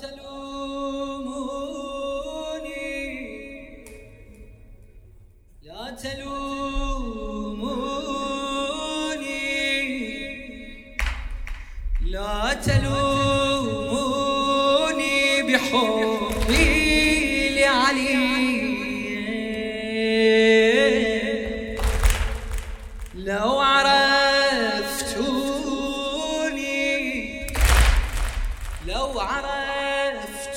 تلوموني. لا تلوموني. لا تلوموني بحبي لعلي. لو عرفتوني لو عرفتوني.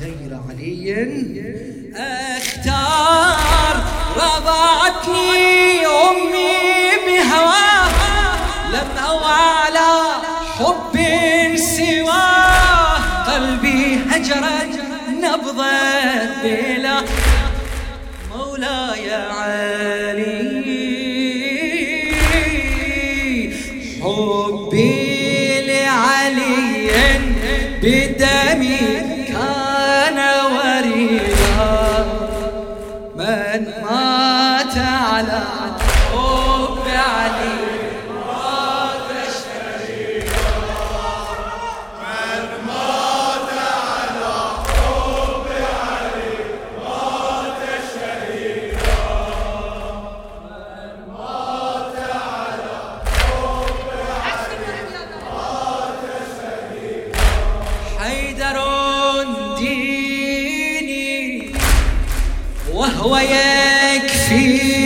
غير علي. اختار رضعتني أمي بهواها لم على حب سواه قلبي هجرت نبضة بلا مولاي علي. حبي لعلي بدمي على حب علي. وهو يكفيني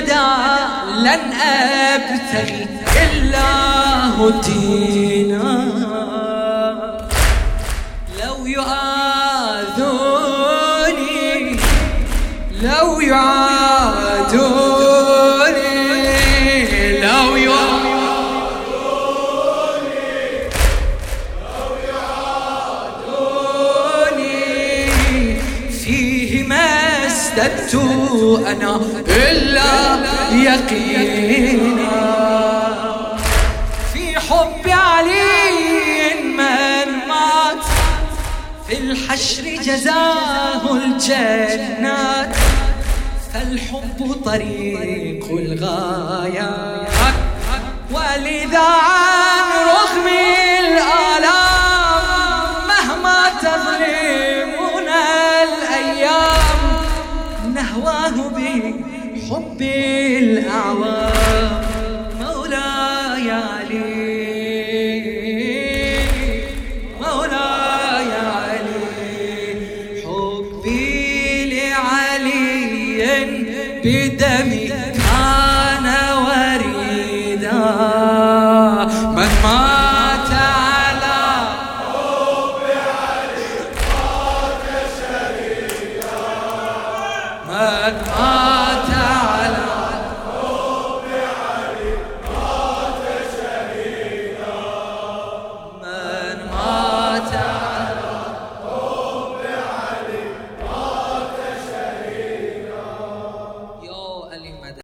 للردى لن أبتغي إلا هدينا لو يعاذوني لو يعادوني ازددت أنا إلا يقينا. في حب علي من مات في الحشر جزاه الجنات. فالحب طريق الغايات. ولذا نهواه بحب الأعوام مولاي علي حبي لعلي بدمي. 啊。